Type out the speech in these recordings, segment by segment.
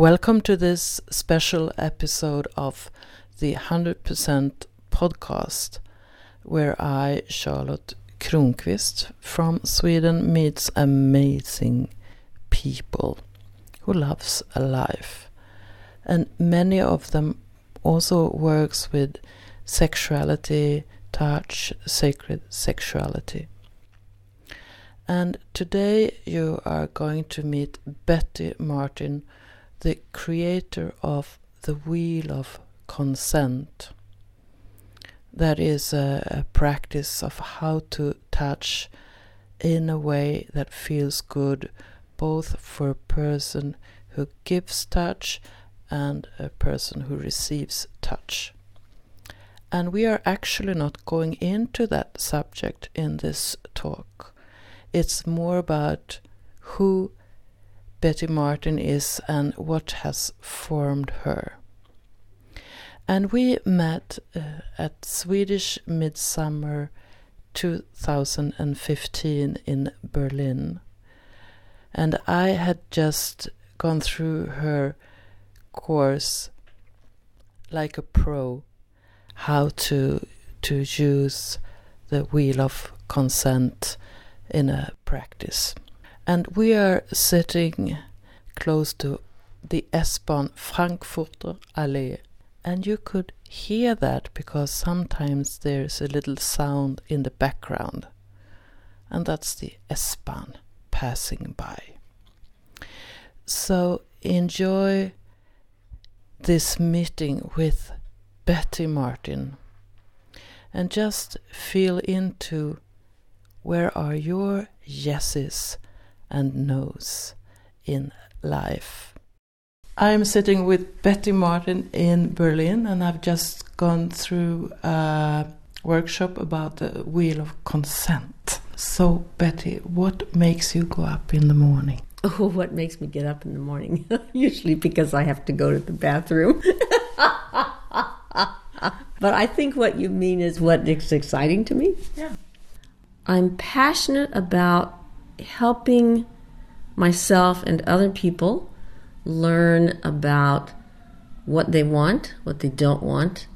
Welcome to this special episode of the 100% podcast, where I, Charlotte Kronqvist from Sweden, meets amazing people who loves a life. And many of them also works with sexuality, touch, sacred sexuality. And today you are going to meet Betty Martin, the creator of the Wheel of Consent. That is a, a practice of how to touch in a way that feels good both for a person who gives touch and a person who receives touch. And we are actually not going into that subject in this talk. It's more about who Betty Martin is and what has formed her. And we met uh, at Swedish Midsummer 2015 in Berlin. And I had just gone through her course like a pro how to to use the wheel of consent in a practice. And we are sitting close to the S-Bahn Frankfurter Allee. And you could hear that because sometimes there's a little sound in the background. And that's the S-Bahn passing by. So enjoy this meeting with Betty Martin and just feel into where are your yeses and nos in life. I'm sitting with Betty Martin in Berlin, and I've just gone through a workshop about the wheel of consent. So, Betty, what makes you go up in the morning? Oh, what makes me get up in the morning? Usually because I have to go to the bathroom. but I think what you mean is what is exciting to me. Yeah. I'm passionate about helping myself and other people learn about what they want, what they don't want,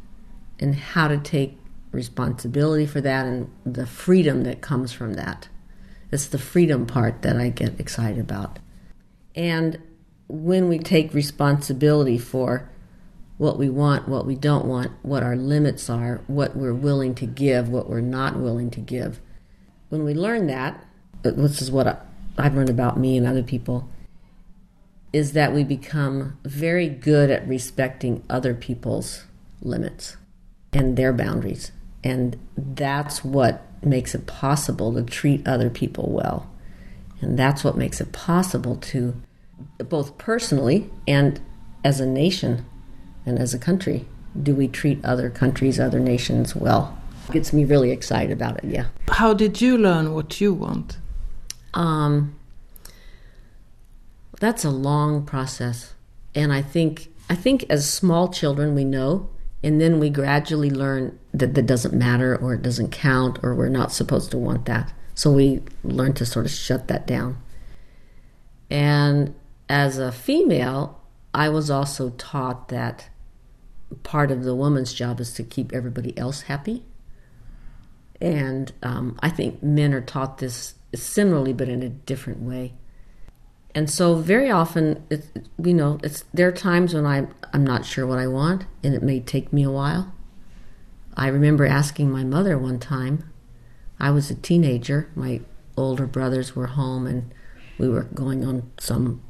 and how to take responsibility for that and the freedom that comes from that. It's the freedom part that I get excited about. And when we take responsibility for what we want, what we don't want, what our limits are, what we're willing to give, what we're not willing to give, when we learn that, this is what I've learned about me and other people, is that we become very good at respecting other people's limits and their boundaries. And that's what makes it possible to treat other people well. And that's what makes it possible to, both personally and as a nation and as a country, do we treat other countries, other nations well? Gets me really excited about it, yeah. How did you learn what you want? Um, that's a long process. And I think I think as small children we know and then we gradually learn that that doesn't matter or it doesn't count or we're not supposed to want that. So we learn to sort of shut that down. And as a female, I was also taught that part of the woman's job is to keep everybody else happy. And um, I think men are taught this similarly, but in a different way. And so, very often, it, you know, it's there are times when I I'm not sure what I want, and it may take me a while. I remember asking my mother one time. I was a teenager. My older brothers were home, and we were going on some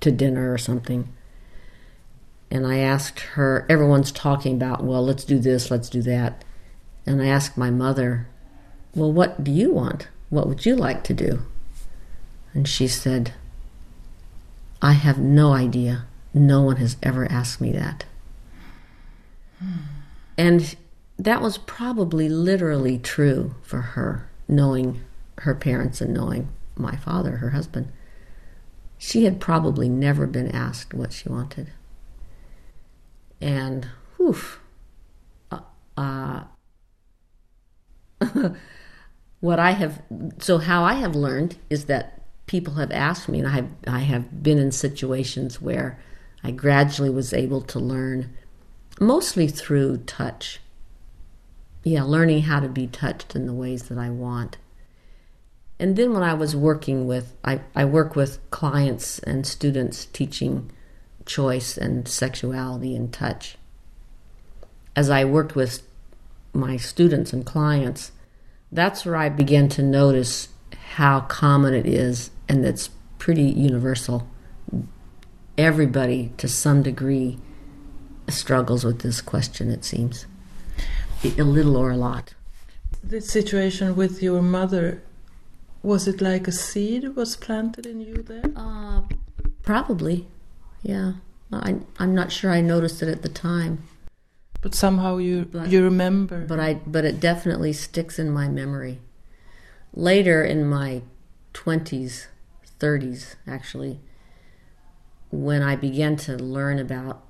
to dinner or something. And I asked her. Everyone's talking about, well, let's do this, let's do that. And I asked my mother, well, what do you want? What would you like to do? And she said, I have no idea. No one has ever asked me that. And that was probably literally true for her, knowing her parents and knowing my father, her husband. She had probably never been asked what she wanted. And, whew, uh, uh, what I have, so how I have learned is that people have asked me, and I have, I have been in situations where I gradually was able to learn mostly through touch. Yeah, learning how to be touched in the ways that I want. And then when I was working with, I, I work with clients and students teaching choice and sexuality and touch. As I worked with my students and clients, that's where I began to notice how common it is and it's pretty universal. Everybody, to some degree, struggles with this question, it seems. A little or a lot. The situation with your mother, was it like a seed was planted in you there? Uh, probably, yeah. I, I'm not sure I noticed it at the time. But somehow you but, you remember. But I but it definitely sticks in my memory. Later in my 20s, 30s actually, when I began to learn about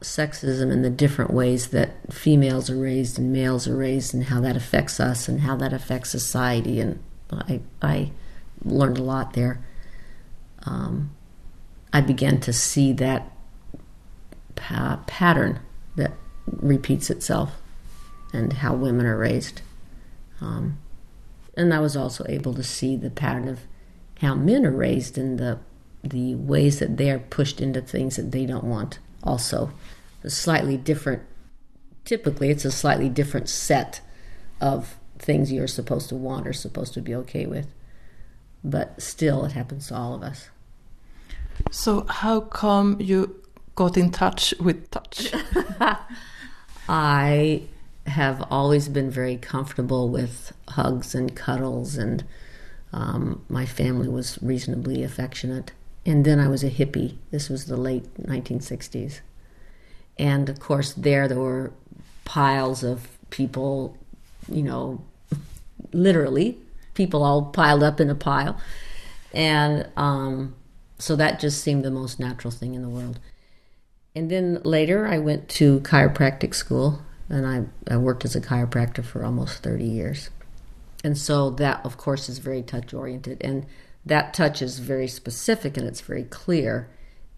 sexism and the different ways that females are raised and males are raised and how that affects us and how that affects society and I I learned a lot there. Um, I began to see that pa- pattern that repeats itself and how women are raised. Um, and I was also able to see the pattern of how men are raised and the the ways that they are pushed into things that they don't want. Also, a slightly different. Typically, it's a slightly different set of things you're supposed to want or supposed to be okay with, but still, it happens to all of us. So, how come you got in touch with touch? I have always been very comfortable with hugs and cuddles, and um, my family was reasonably affectionate. And then I was a hippie. This was the late 1960s. And of course, there there were piles of people, you know, literally, people all piled up in a pile. And um, so that just seemed the most natural thing in the world. And then later, I went to chiropractic school, and I, I worked as a chiropractor for almost 30 years. And so that, of course, is very touch oriented. And that touch is very specific and it's very clear.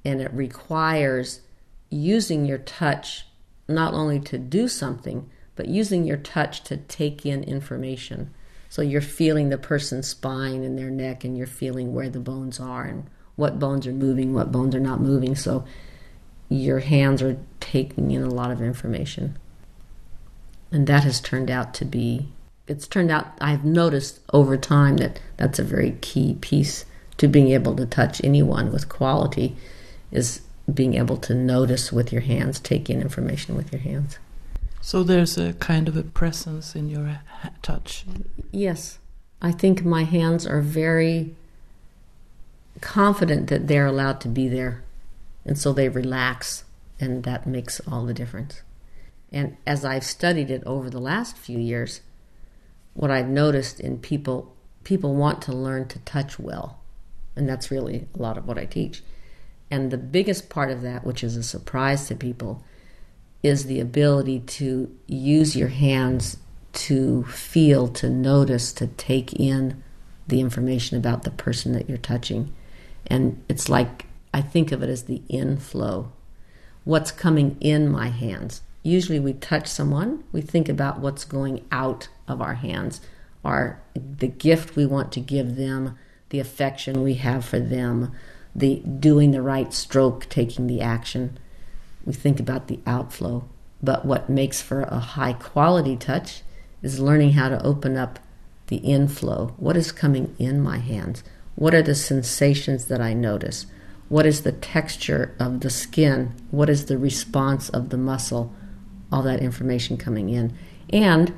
And it requires using your touch not only to do something, but using your touch to take in information. So you're feeling the person's spine and their neck, and you're feeling where the bones are and what bones are moving, what bones are not moving. So your hands are taking in a lot of information. And that has turned out to be, it's turned out, I've noticed over time that that's a very key piece to being able to touch anyone with quality is being able to notice with your hands, take in information with your hands. So there's a kind of a presence in your touch. Yes. I think my hands are very confident that they're allowed to be there and so they relax, and that makes all the difference. And as I've studied it over the last few years, what I've noticed in people, people want to learn to touch well. And that's really a lot of what I teach. And the biggest part of that, which is a surprise to people, is the ability to use your hands to feel, to notice, to take in the information about the person that you're touching. And it's like I think of it as the inflow. What's coming in my hands? Usually we touch someone, we think about what's going out of our hands, our the gift we want to give them, the affection we have for them, the doing the right stroke, taking the action. We think about the outflow. But what makes for a high quality touch is learning how to open up the inflow. What is coming in my hands? What are the sensations that I notice? What is the texture of the skin? What is the response of the muscle? All that information coming in. And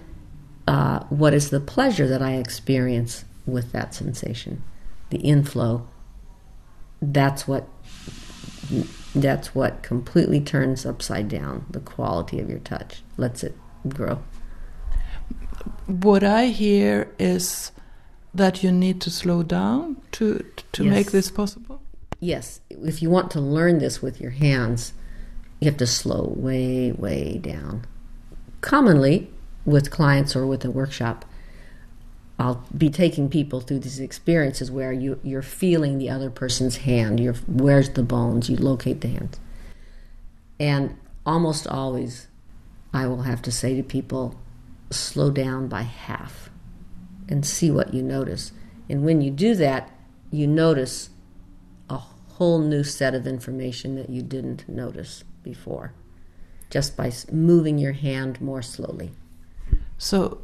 uh, what is the pleasure that I experience with that sensation? The inflow. That's what that's what completely turns upside down the quality of your touch, lets it grow. What I hear is that you need to slow down to to yes. make this possible yes, if you want to learn this with your hands, you have to slow way, way down. Commonly, with clients or with a workshop, I'll be taking people through these experiences where you you're feeling the other person's hand. You're where's the bones? You locate the hands, and almost always, I will have to say to people, slow down by half, and see what you notice. And when you do that, you notice whole new set of information that you didn't notice before, just by moving your hand more slowly. So,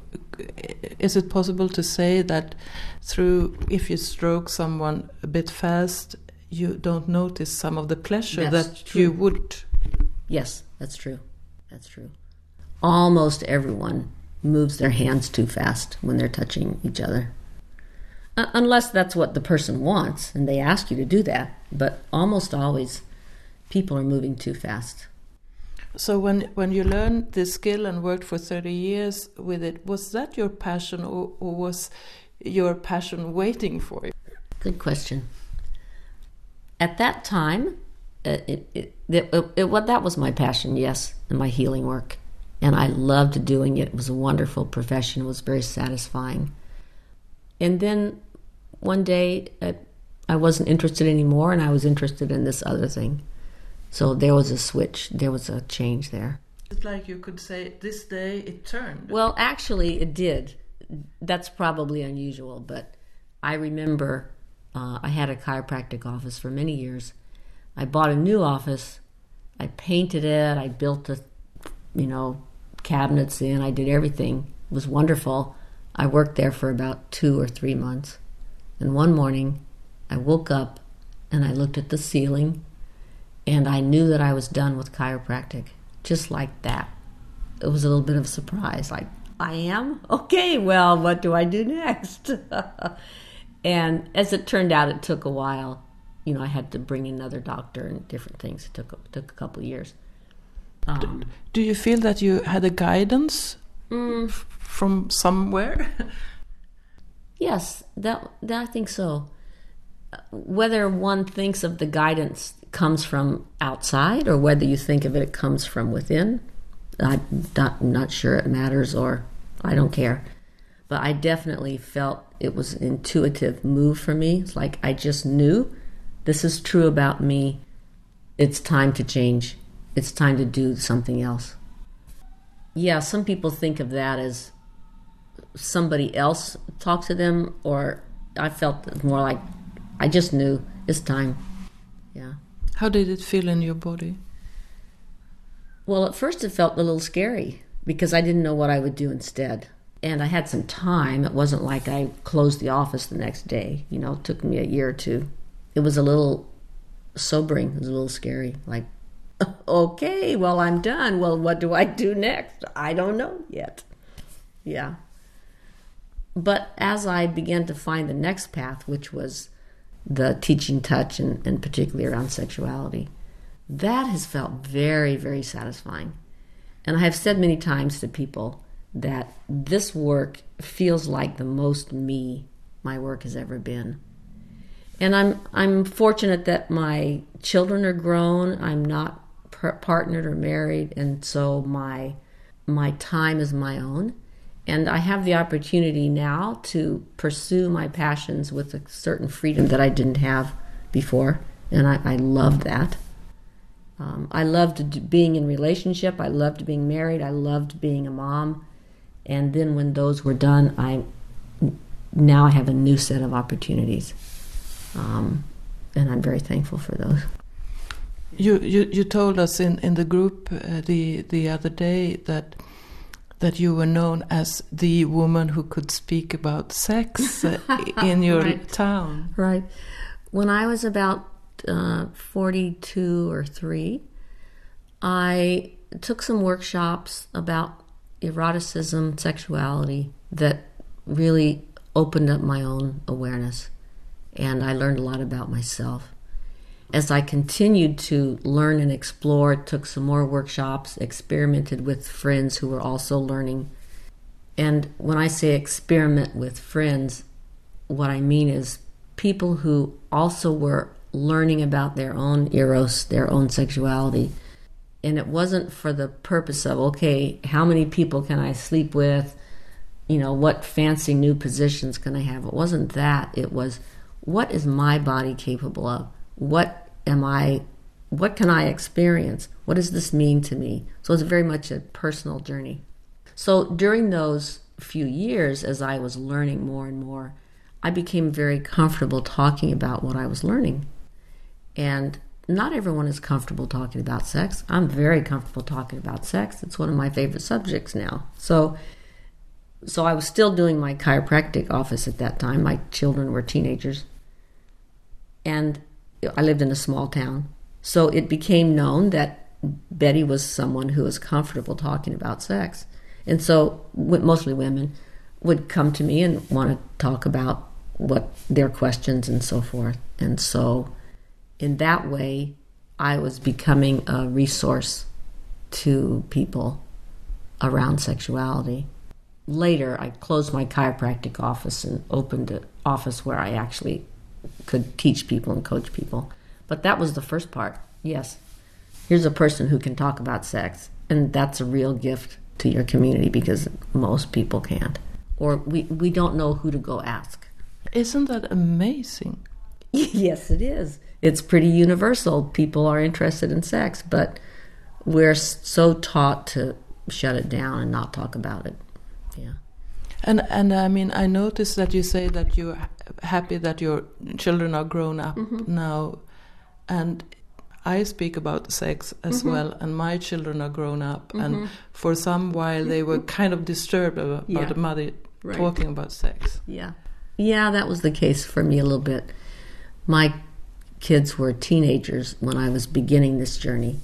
is it possible to say that through if you stroke someone a bit fast, you don't notice some of the pleasure That's that true. you would? Yes, that's true. That's true. Almost everyone moves their hands too fast when they're touching each other. Uh, unless that's what the person wants and they ask you to do that. But almost always, people are moving too fast. So when when you learned this skill and worked for thirty years with it, was that your passion, or, or was your passion waiting for you? Good question. At that time, uh, it, it, it, it, it, well, that was my passion, yes, and my healing work. And I loved doing it. It was a wonderful profession. It was very satisfying. And then one day, uh, I wasn't interested anymore, and I was interested in this other thing. So there was a switch. There was a change there. It's like you could say, this day it turned. Well, actually, it did. That's probably unusual, but I remember uh, I had a chiropractic office for many years. I bought a new office. I painted it. I built the, you know, cabinets in. I did everything. It was wonderful. I worked there for about two or three months. And one morning, I woke up and I looked at the ceiling and I knew that I was done with chiropractic, just like that. It was a little bit of a surprise, like, I am? Okay, well, what do I do next? and as it turned out, it took a while. You know, I had to bring another doctor and different things. It took, it took a couple of years. Um, do you feel that you had a guidance mm, from somewhere? yes, that, that I think so. Whether one thinks of the guidance comes from outside or whether you think of it, it comes from within. I'm not, not sure it matters or I don't care. But I definitely felt it was an intuitive move for me. It's like I just knew this is true about me. It's time to change. It's time to do something else. Yeah, some people think of that as somebody else talk to them, or I felt more like I just knew it's time. Yeah. How did it feel in your body? Well, at first it felt a little scary because I didn't know what I would do instead. And I had some time. It wasn't like I closed the office the next day. You know, it took me a year or two. It was a little sobering. It was a little scary. Like, okay, well, I'm done. Well, what do I do next? I don't know yet. Yeah. But as I began to find the next path, which was the teaching touch and, and particularly around sexuality, that has felt very, very satisfying. And I have said many times to people that this work feels like the most me my work has ever been. And I'm I'm fortunate that my children are grown. I'm not partnered or married, and so my my time is my own. And I have the opportunity now to pursue my passions with a certain freedom that I didn't have before, and I, I love that. Um, I loved being in relationship. I loved being married. I loved being a mom. And then when those were done, I now I have a new set of opportunities, um, and I'm very thankful for those. You you, you told us in, in the group uh, the the other day that that you were known as the woman who could speak about sex uh, in your right. town. Right. When I was about uh, 42 or 3, I took some workshops about eroticism, sexuality that really opened up my own awareness. And I learned a lot about myself. As I continued to learn and explore, took some more workshops, experimented with friends who were also learning. And when I say experiment with friends, what I mean is people who also were learning about their own eros, their own sexuality. And it wasn't for the purpose of, okay, how many people can I sleep with? you know, what fancy new positions can I have? It wasn't that. It was, what is my body capable of? What am I, what can I experience? What does this mean to me? So it's very much a personal journey. So during those few years, as I was learning more and more, I became very comfortable talking about what I was learning. And not everyone is comfortable talking about sex. I'm very comfortable talking about sex. It's one of my favorite subjects now. So so I was still doing my chiropractic office at that time. My children were teenagers. And I lived in a small town. So it became known that Betty was someone who was comfortable talking about sex. And so mostly women would come to me and want to talk about what their questions and so forth. And so in that way, I was becoming a resource to people around sexuality. Later, I closed my chiropractic office and opened an office where I actually could teach people and coach people. But that was the first part. Yes, here's a person who can talk about sex, and that's a real gift to your community because most people can't, or we, we don't know who to go ask. Isn't that amazing? yes, it is it's pretty universal. People are interested in sex, but we're so taught to shut it down and not talk about it. Yeah. And and I mean, I noticed that you say that you're happy that your children are grown up mm -hmm. now, and I speak about sex as mm -hmm. well, and my children are grown up, mm -hmm. and mm-hmm. for some while they were kind of disturbed about, yeah. the mother right. talking about sex. Yeah, yeah, that was the case for me a little bit. My kids were teenagers when I was beginning this journey.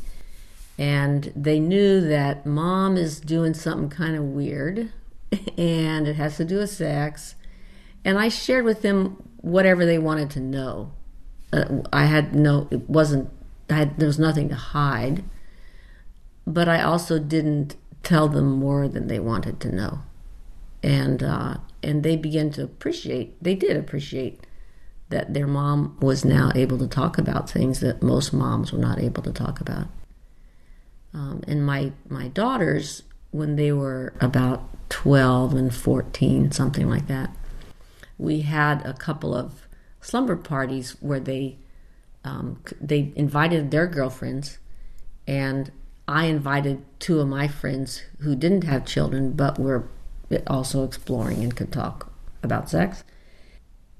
And they knew that mom is doing something kind of weird and it has to do with sex. And I shared with them whatever they wanted to know. Uh, I had no, it wasn't, I had, there was nothing to hide. But I also didn't tell them more than they wanted to know. And, uh, and they began to appreciate, they did appreciate that their mom was now able to talk about things that most moms were not able to talk about. Um, and my my daughters, when they were about twelve and fourteen, something like that, we had a couple of slumber parties where they um, they invited their girlfriends, and I invited two of my friends who didn't have children but were also exploring and could talk about sex.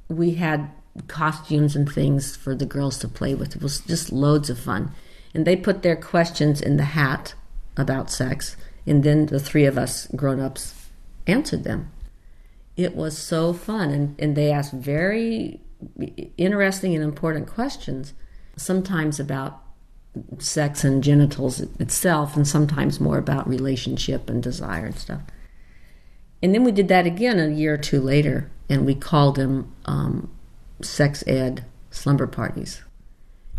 We had costumes and things for the girls to play with. It was just loads of fun. And they put their questions in the hat about sex, and then the three of us grown ups answered them. It was so fun, and, and they asked very interesting and important questions, sometimes about sex and genitals itself, and sometimes more about relationship and desire and stuff. And then we did that again a year or two later, and we called them um, sex ed slumber parties.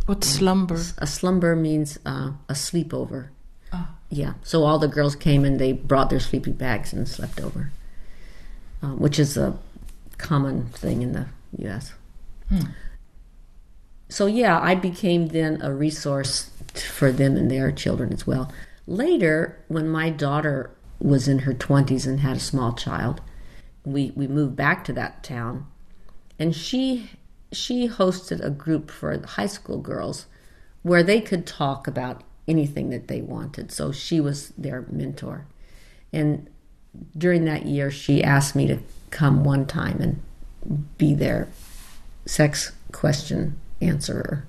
What's slumber? A slumber means uh, a sleepover. Oh. Yeah. So all the girls came and they brought their sleeping bags and slept over, uh, which is a common thing in the U.S. Hmm. So yeah, I became then a resource for them and their children as well. Later, when my daughter was in her 20s and had a small child, we, we moved back to that town and she she hosted a group for high school girls where they could talk about anything that they wanted. So she was their mentor. And during that year, she asked me to come one time and be their sex question answerer.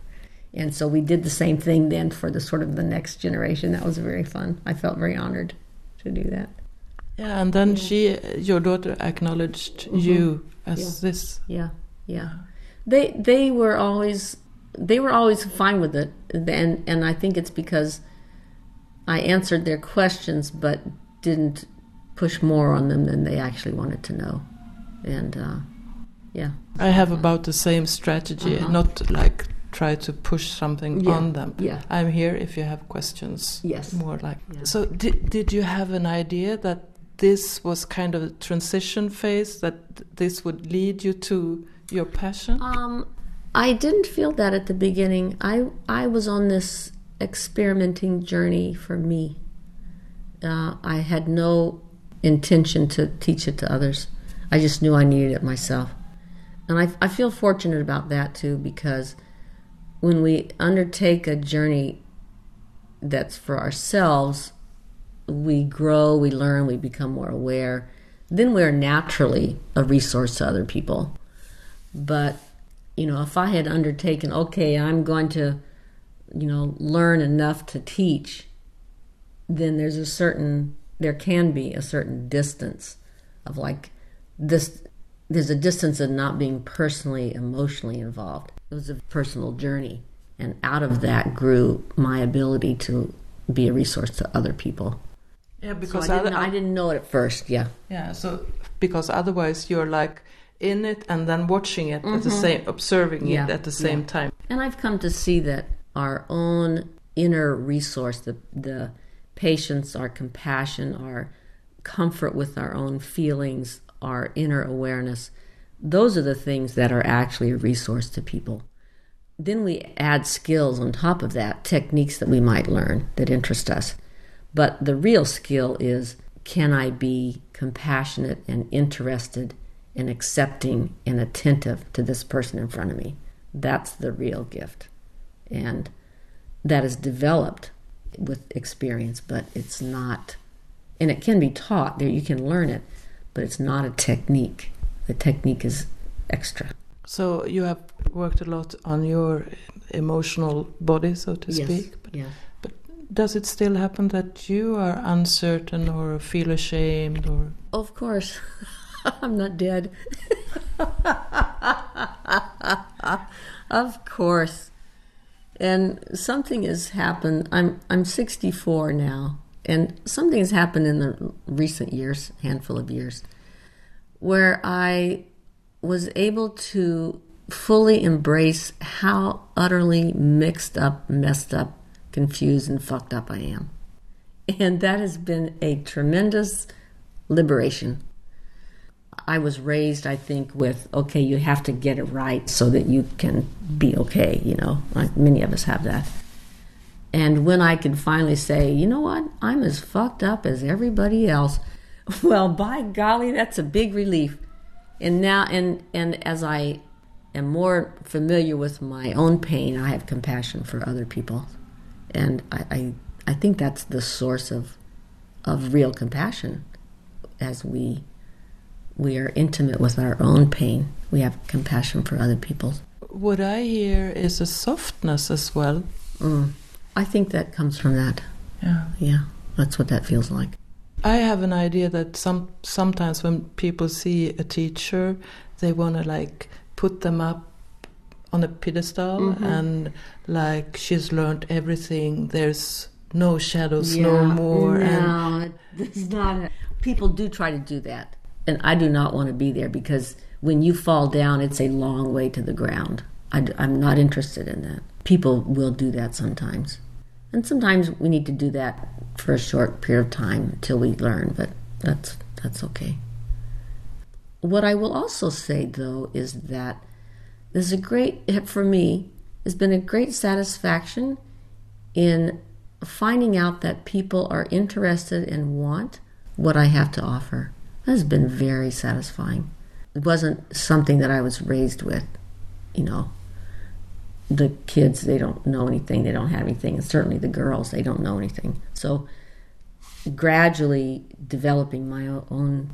And so we did the same thing then for the sort of the next generation. That was very fun. I felt very honored to do that. Yeah, and then she, your daughter, acknowledged mm-hmm. you as yeah. this. Yeah, yeah. They they were always they were always fine with it, and and I think it's because I answered their questions, but didn't push more on them than they actually wanted to know, and uh, yeah. I have about the same strategy, uh-huh. not like try to push something yeah. on them. Yeah. I'm here if you have questions. Yes. More like. Yeah. So did did you have an idea that this was kind of a transition phase that this would lead you to your passion? Um, I didn't feel that at the beginning. I I was on this experimenting journey for me. Uh, I had no intention to teach it to others. I just knew I needed it myself. And I, I feel fortunate about that too because when we undertake a journey that's for ourselves, we grow, we learn, we become more aware. Then we're naturally a resource to other people. But, you know, if I had undertaken, okay, I'm going to, you know, learn enough to teach, then there's a certain, there can be a certain distance of like this, there's a distance of not being personally, emotionally involved. It was a personal journey. And out of that grew my ability to be a resource to other people. Yeah, because so I, didn't, I didn't know it at first. Yeah. Yeah. So because otherwise you're like in it and then watching it at the mm-hmm. same, observing Yeah, it at the same yeah. time. And I've come to see that our own inner resource, the the patience, our compassion, our comfort with our own feelings, our inner awareness, those are the things that are actually a resource to people. Then we add skills on top of that, techniques that we might learn that interest us. But the real skill is can I be compassionate and interested and accepting and attentive to this person in front of me? That's the real gift. And that is developed with experience, but it's not, and it can be taught, there you can learn it, but it's not a technique. The technique is extra. So you have worked a lot on your emotional body, so to speak. But yeah. does it still happen that you are uncertain or feel ashamed or Of course. I'm not dead. of course. And something has happened. I'm I'm 64 now, and something has happened in the recent years, handful of years, where I was able to fully embrace how utterly mixed up, messed up, confused, and fucked up I am. And that has been a tremendous liberation. I was raised, I think, with okay, you have to get it right so that you can be okay, you know. Like many of us have that. And when I could finally say, you know what, I'm as fucked up as everybody else, well, by golly, that's a big relief. And now, and and as I am more familiar with my own pain, I have compassion for other people, and I I, I think that's the source of of real compassion, as we we are intimate with our own pain. We have compassion for other people's. what I hear is a softness as well. Mm. I think that comes from that. Yeah. Yeah, that's what that feels like. I have an idea that some sometimes when people see a teacher, they want to like put them up on a pedestal Mhm. and like she's learned everything. There's no shadows no more. And No, it's not. People do try to do that, and I do not want to be there because when you fall down, it's a long way to the ground. I, am not interested in that. People will do that sometimes, and sometimes we need to do that for a short period of time until we learn. But that's that's okay. What I will also say though is that there's a great for me has been a great satisfaction in finding out that people are interested and want what I have to offer. Has been very satisfying. It wasn't something that I was raised with, you know. The kids, they don't know anything, they don't have anything, and certainly the girls, they don't know anything. So, gradually developing my own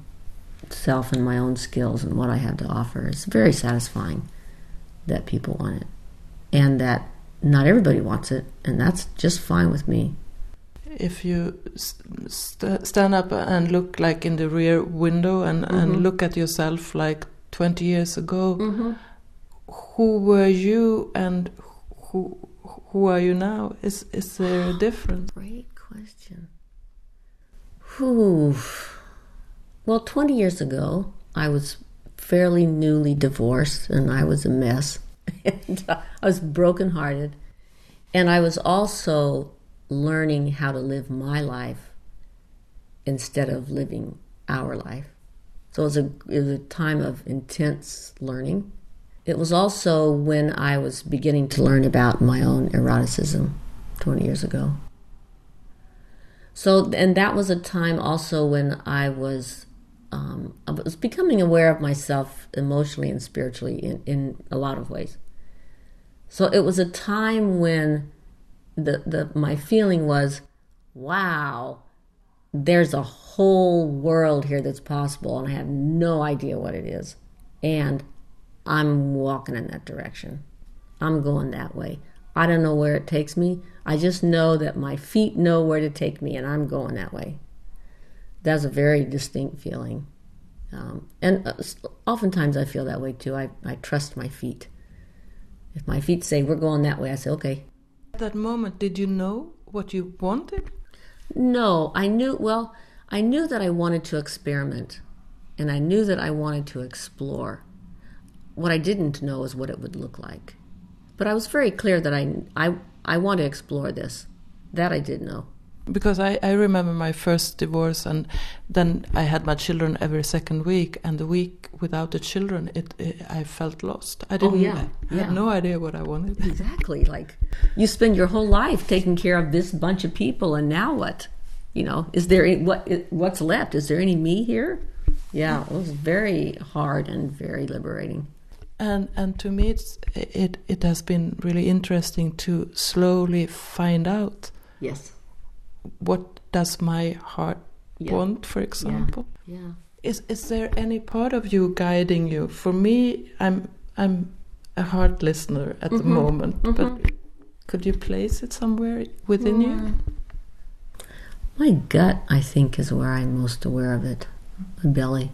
self and my own skills and what I have to offer is very satisfying that people want it. And that not everybody wants it, and that's just fine with me. If you st- stand up and look like in the rear window and, and Mhm. look at yourself like 20 years ago, Mm-hmm. who were you and who who are you now? Is is there a difference? Great question. Whew. Well, 20 years ago, I was fairly newly divorced and I was a mess. and uh, I was brokenhearted. And I was also learning how to live my life instead of living our life. So it was a, it was a time of intense learning. It was also when I was beginning to learn about my own eroticism 20 years ago. So, and that was a time also when I was, um, I was becoming aware of myself emotionally and spiritually in, in a lot of ways. So it was a time when the, the my feeling was, wow, there's a whole world here that's possible, and I have no idea what it is. And I'm walking in that direction. I'm going that way. I don't know where it takes me. I just know that my feet know where to take me, and I'm going that way. That's a very distinct feeling. Um, and uh, oftentimes I feel that way too. I, I trust my feet. If my feet say we're going that way, I say, okay. At that moment, did you know what you wanted? No, I knew, well, I knew that I wanted to experiment and I knew that I wanted to explore. What I didn't know is what it would look like. But I was very clear that I, I, I want to explore this. That I did know because I, I remember my first divorce and then I had my children every second week and the week without the children it, it I felt lost. I oh, didn't oh, yeah. I yeah. had no idea what I wanted. Exactly like you spend your whole life taking care of this bunch of people and now what? You know is there any, what what's left? Is there any me here? Yeah it was very hard and very liberating. And and to me it's it it has been really interesting to slowly find out yes what does my heart yeah. want, for example. Yeah. yeah. Is is there any part of you guiding you? For me, I'm I'm a heart listener at mm -hmm. the mm-hmm. moment, mm -hmm. but could you place it somewhere within mm. you? My gut, I think, is where I'm most aware of it. My belly.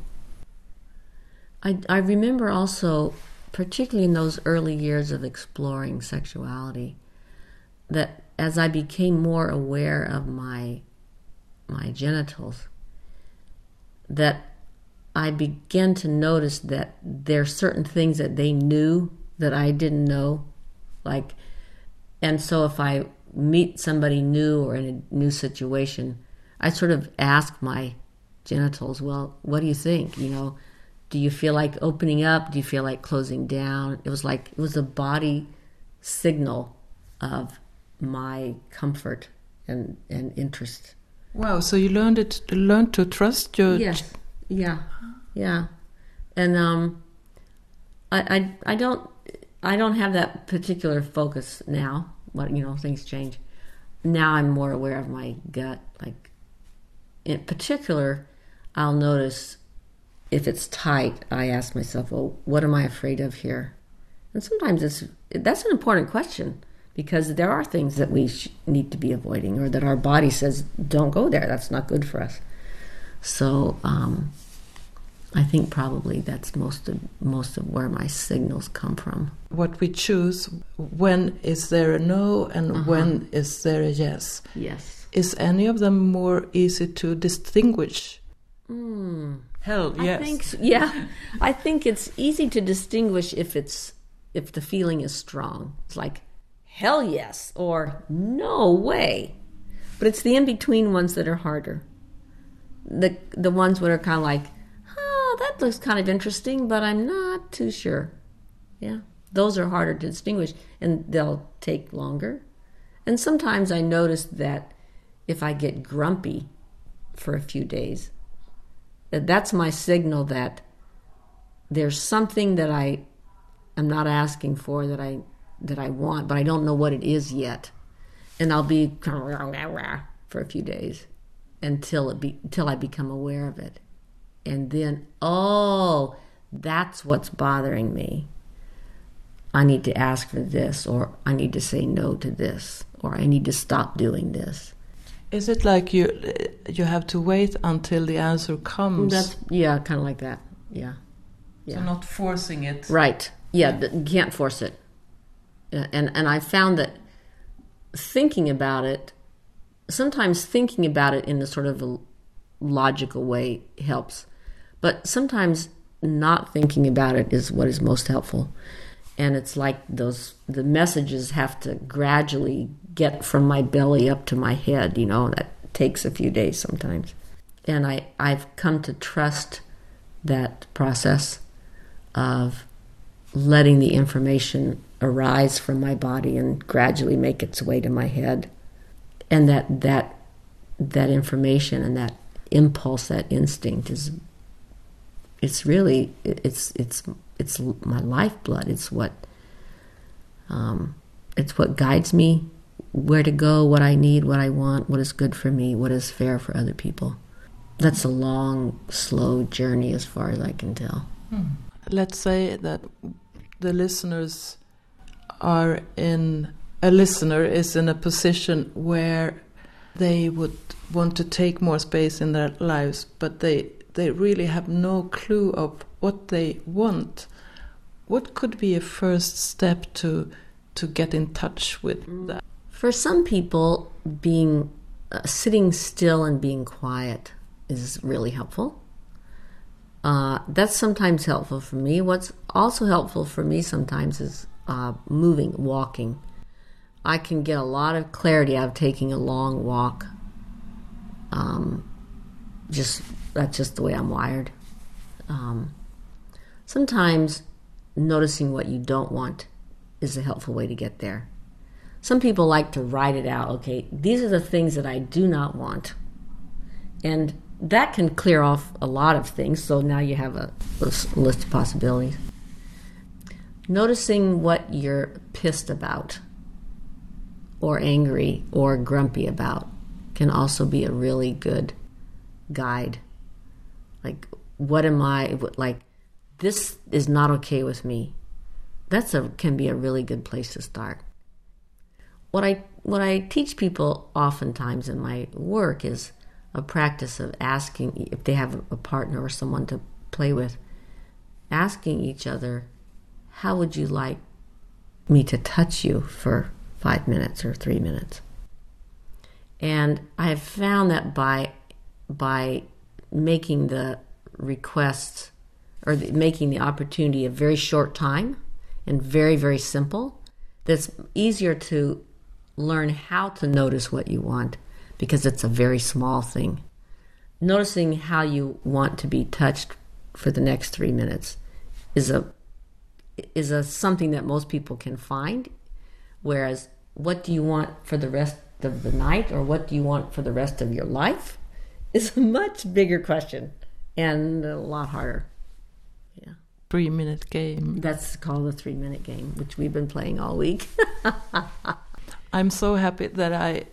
I I remember also, particularly in those early years of exploring sexuality, that as I became more aware of my my genitals, that I began to notice that there are certain things that they knew that I didn't know, like, and so if I meet somebody new or in a new situation, I sort of ask my genitals, well, what do you think? You know, do you feel like opening up? Do you feel like closing down? It was like it was a body signal of my comfort and, and interest. Wow! So you learned it, learned to trust your. Yes. Yeah. Yeah. And um, I, I I don't I don't have that particular focus now. But you know, things change. Now I'm more aware of my gut. Like, in particular, I'll notice if it's tight. I ask myself, "Well, what am I afraid of here?" And sometimes it's that's an important question because there are things that we sh- need to be avoiding or that our body says don't go there. That's not good for us. So um, i think probably that's most of most of where my signals come from. What we choose when is there a no and uh-huh. when is there a yes? Yes. Is any of them more easy to distinguish? Mm. hell yes. I think, yeah. I think it's easy to distinguish if it's if the feeling is strong. It's like hell yes, or no way. But it's the in between ones that are harder. The, the ones that are kind of like, oh, that looks kind of interesting, but I'm not too sure. Yeah, those are harder to distinguish and they'll take longer. And sometimes I notice that if I get grumpy for a few days, that that's my signal that there's something that I am not asking for that I that I want, but I don't know what it is yet. And I'll be for a few days until it be until I become aware of it. And then, oh, that's what's bothering me. I need to ask for this, or I need to say no to this, or I need to stop doing this. Is it like you you have to wait until the answer comes? Mm, that's yeah, kind of like that. Yeah, yeah. So not forcing it. Right. Yeah, yeah. you can't force it Uh, and and I found that thinking about it, sometimes thinking about it in a sort of a logical way helps, but sometimes not thinking about it is what is most helpful. And it's like those the messages have to gradually get from my belly up to my head. You know that takes a few days sometimes, and I I've come to trust that process of letting the information arise from my body and gradually make its way to my head. And that that that information and that impulse, that instinct is it's really it's it's it's my lifeblood. It's what um, it's what guides me where to go, what I need, what I want, what is good for me, what is fair for other people. That's a long, slow journey as far as I can tell. Hmm. Let's say that the listeners are in a listener is in a position where they would want to take more space in their lives, but they they really have no clue of what they want. What could be a first step to to get in touch with that? For some people, being uh, sitting still and being quiet is really helpful. Uh, that's sometimes helpful for me. What's also helpful for me sometimes is uh, moving, walking. I can get a lot of clarity out of taking a long walk. Um, just that's just the way I'm wired. Um, sometimes noticing what you don't want is a helpful way to get there. Some people like to write it out. Okay, these are the things that I do not want, and that can clear off a lot of things. So now you have a, a list of possibilities. Noticing what you're pissed about, or angry, or grumpy about can also be a really good guide. Like, what am I, like, this is not okay with me. That's a, can be a really good place to start. What I, what I teach people oftentimes in my work is a practice of asking if they have a partner or someone to play with, asking each other, How would you like me to touch you for five minutes or three minutes? And I have found that by by making the request or the, making the opportunity a very short time and very very simple, that's easier to learn how to notice what you want because it's a very small thing. Noticing how you want to be touched for the next three minutes is a is a something that most people can find. Whereas, what do you want for the rest of the night, or what do you want for the rest of your life, is a much bigger question and a lot harder. Yeah. Three minute game. That's called the three minute game, which we've been playing all week. I'm so happy that I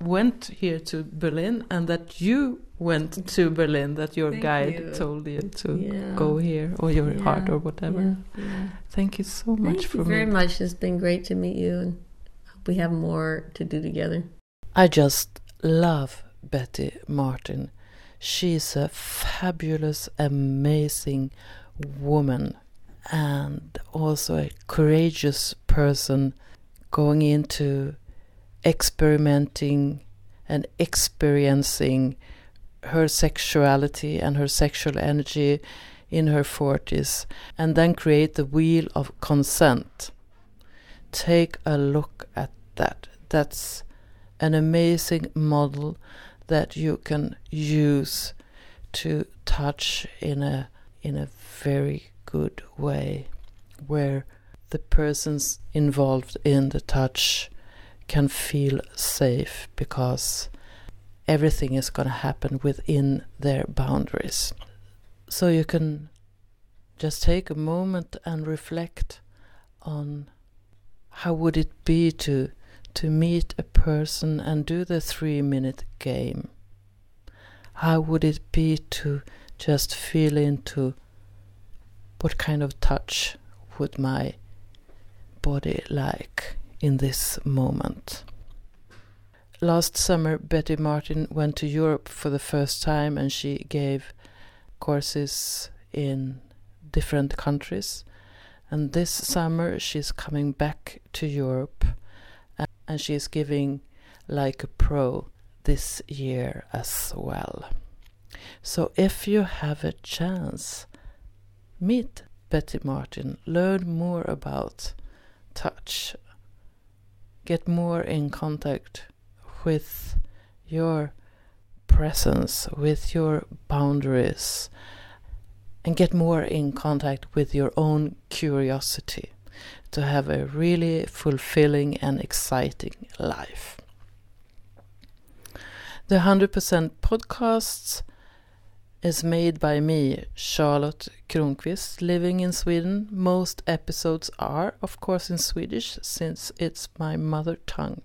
went here to Berlin and that you went to Berlin, that your Thank guide you. told you to Yeah. go here or your Yeah. heart or whatever. Yeah, yeah. Thank you so much Thank for you very me. much. It's been great to meet you, and hope we have more to do together. I just love Betty Martin. She's a fabulous, amazing woman and also a courageous person going into experimenting and experiencing her sexuality and her sexual energy in her 40s and then create the wheel of consent. Take a look at that. That's an amazing model that you can use to touch in a in a very good way where the persons involved in the touch can feel safe because everything is going to happen within their boundaries. So you can just take a moment and reflect on how would it be to to meet a person and do the 3 minute game? How would it be to just feel into what kind of touch would my body like in this moment last summer betty martin went to europe for the first time and she gave courses in different countries. And this summer she's coming back to europe and, and she's giving like a pro this year as well. So if you have a chance meet betty martin. Learn more about touch. Get more in contact with your presence with your boundaries and get more in contact with your own curiosity to have a really fulfilling and exciting life. The 100% podcasts is made by me, Charlotte Kronqvist, living in Sweden. Most episodes are, of course, in Swedish since it's my mother tongue.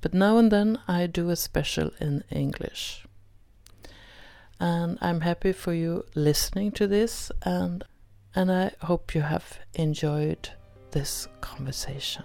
But now and then I do a special in English. And I'm happy for you listening to this and and I hope you have enjoyed this conversation.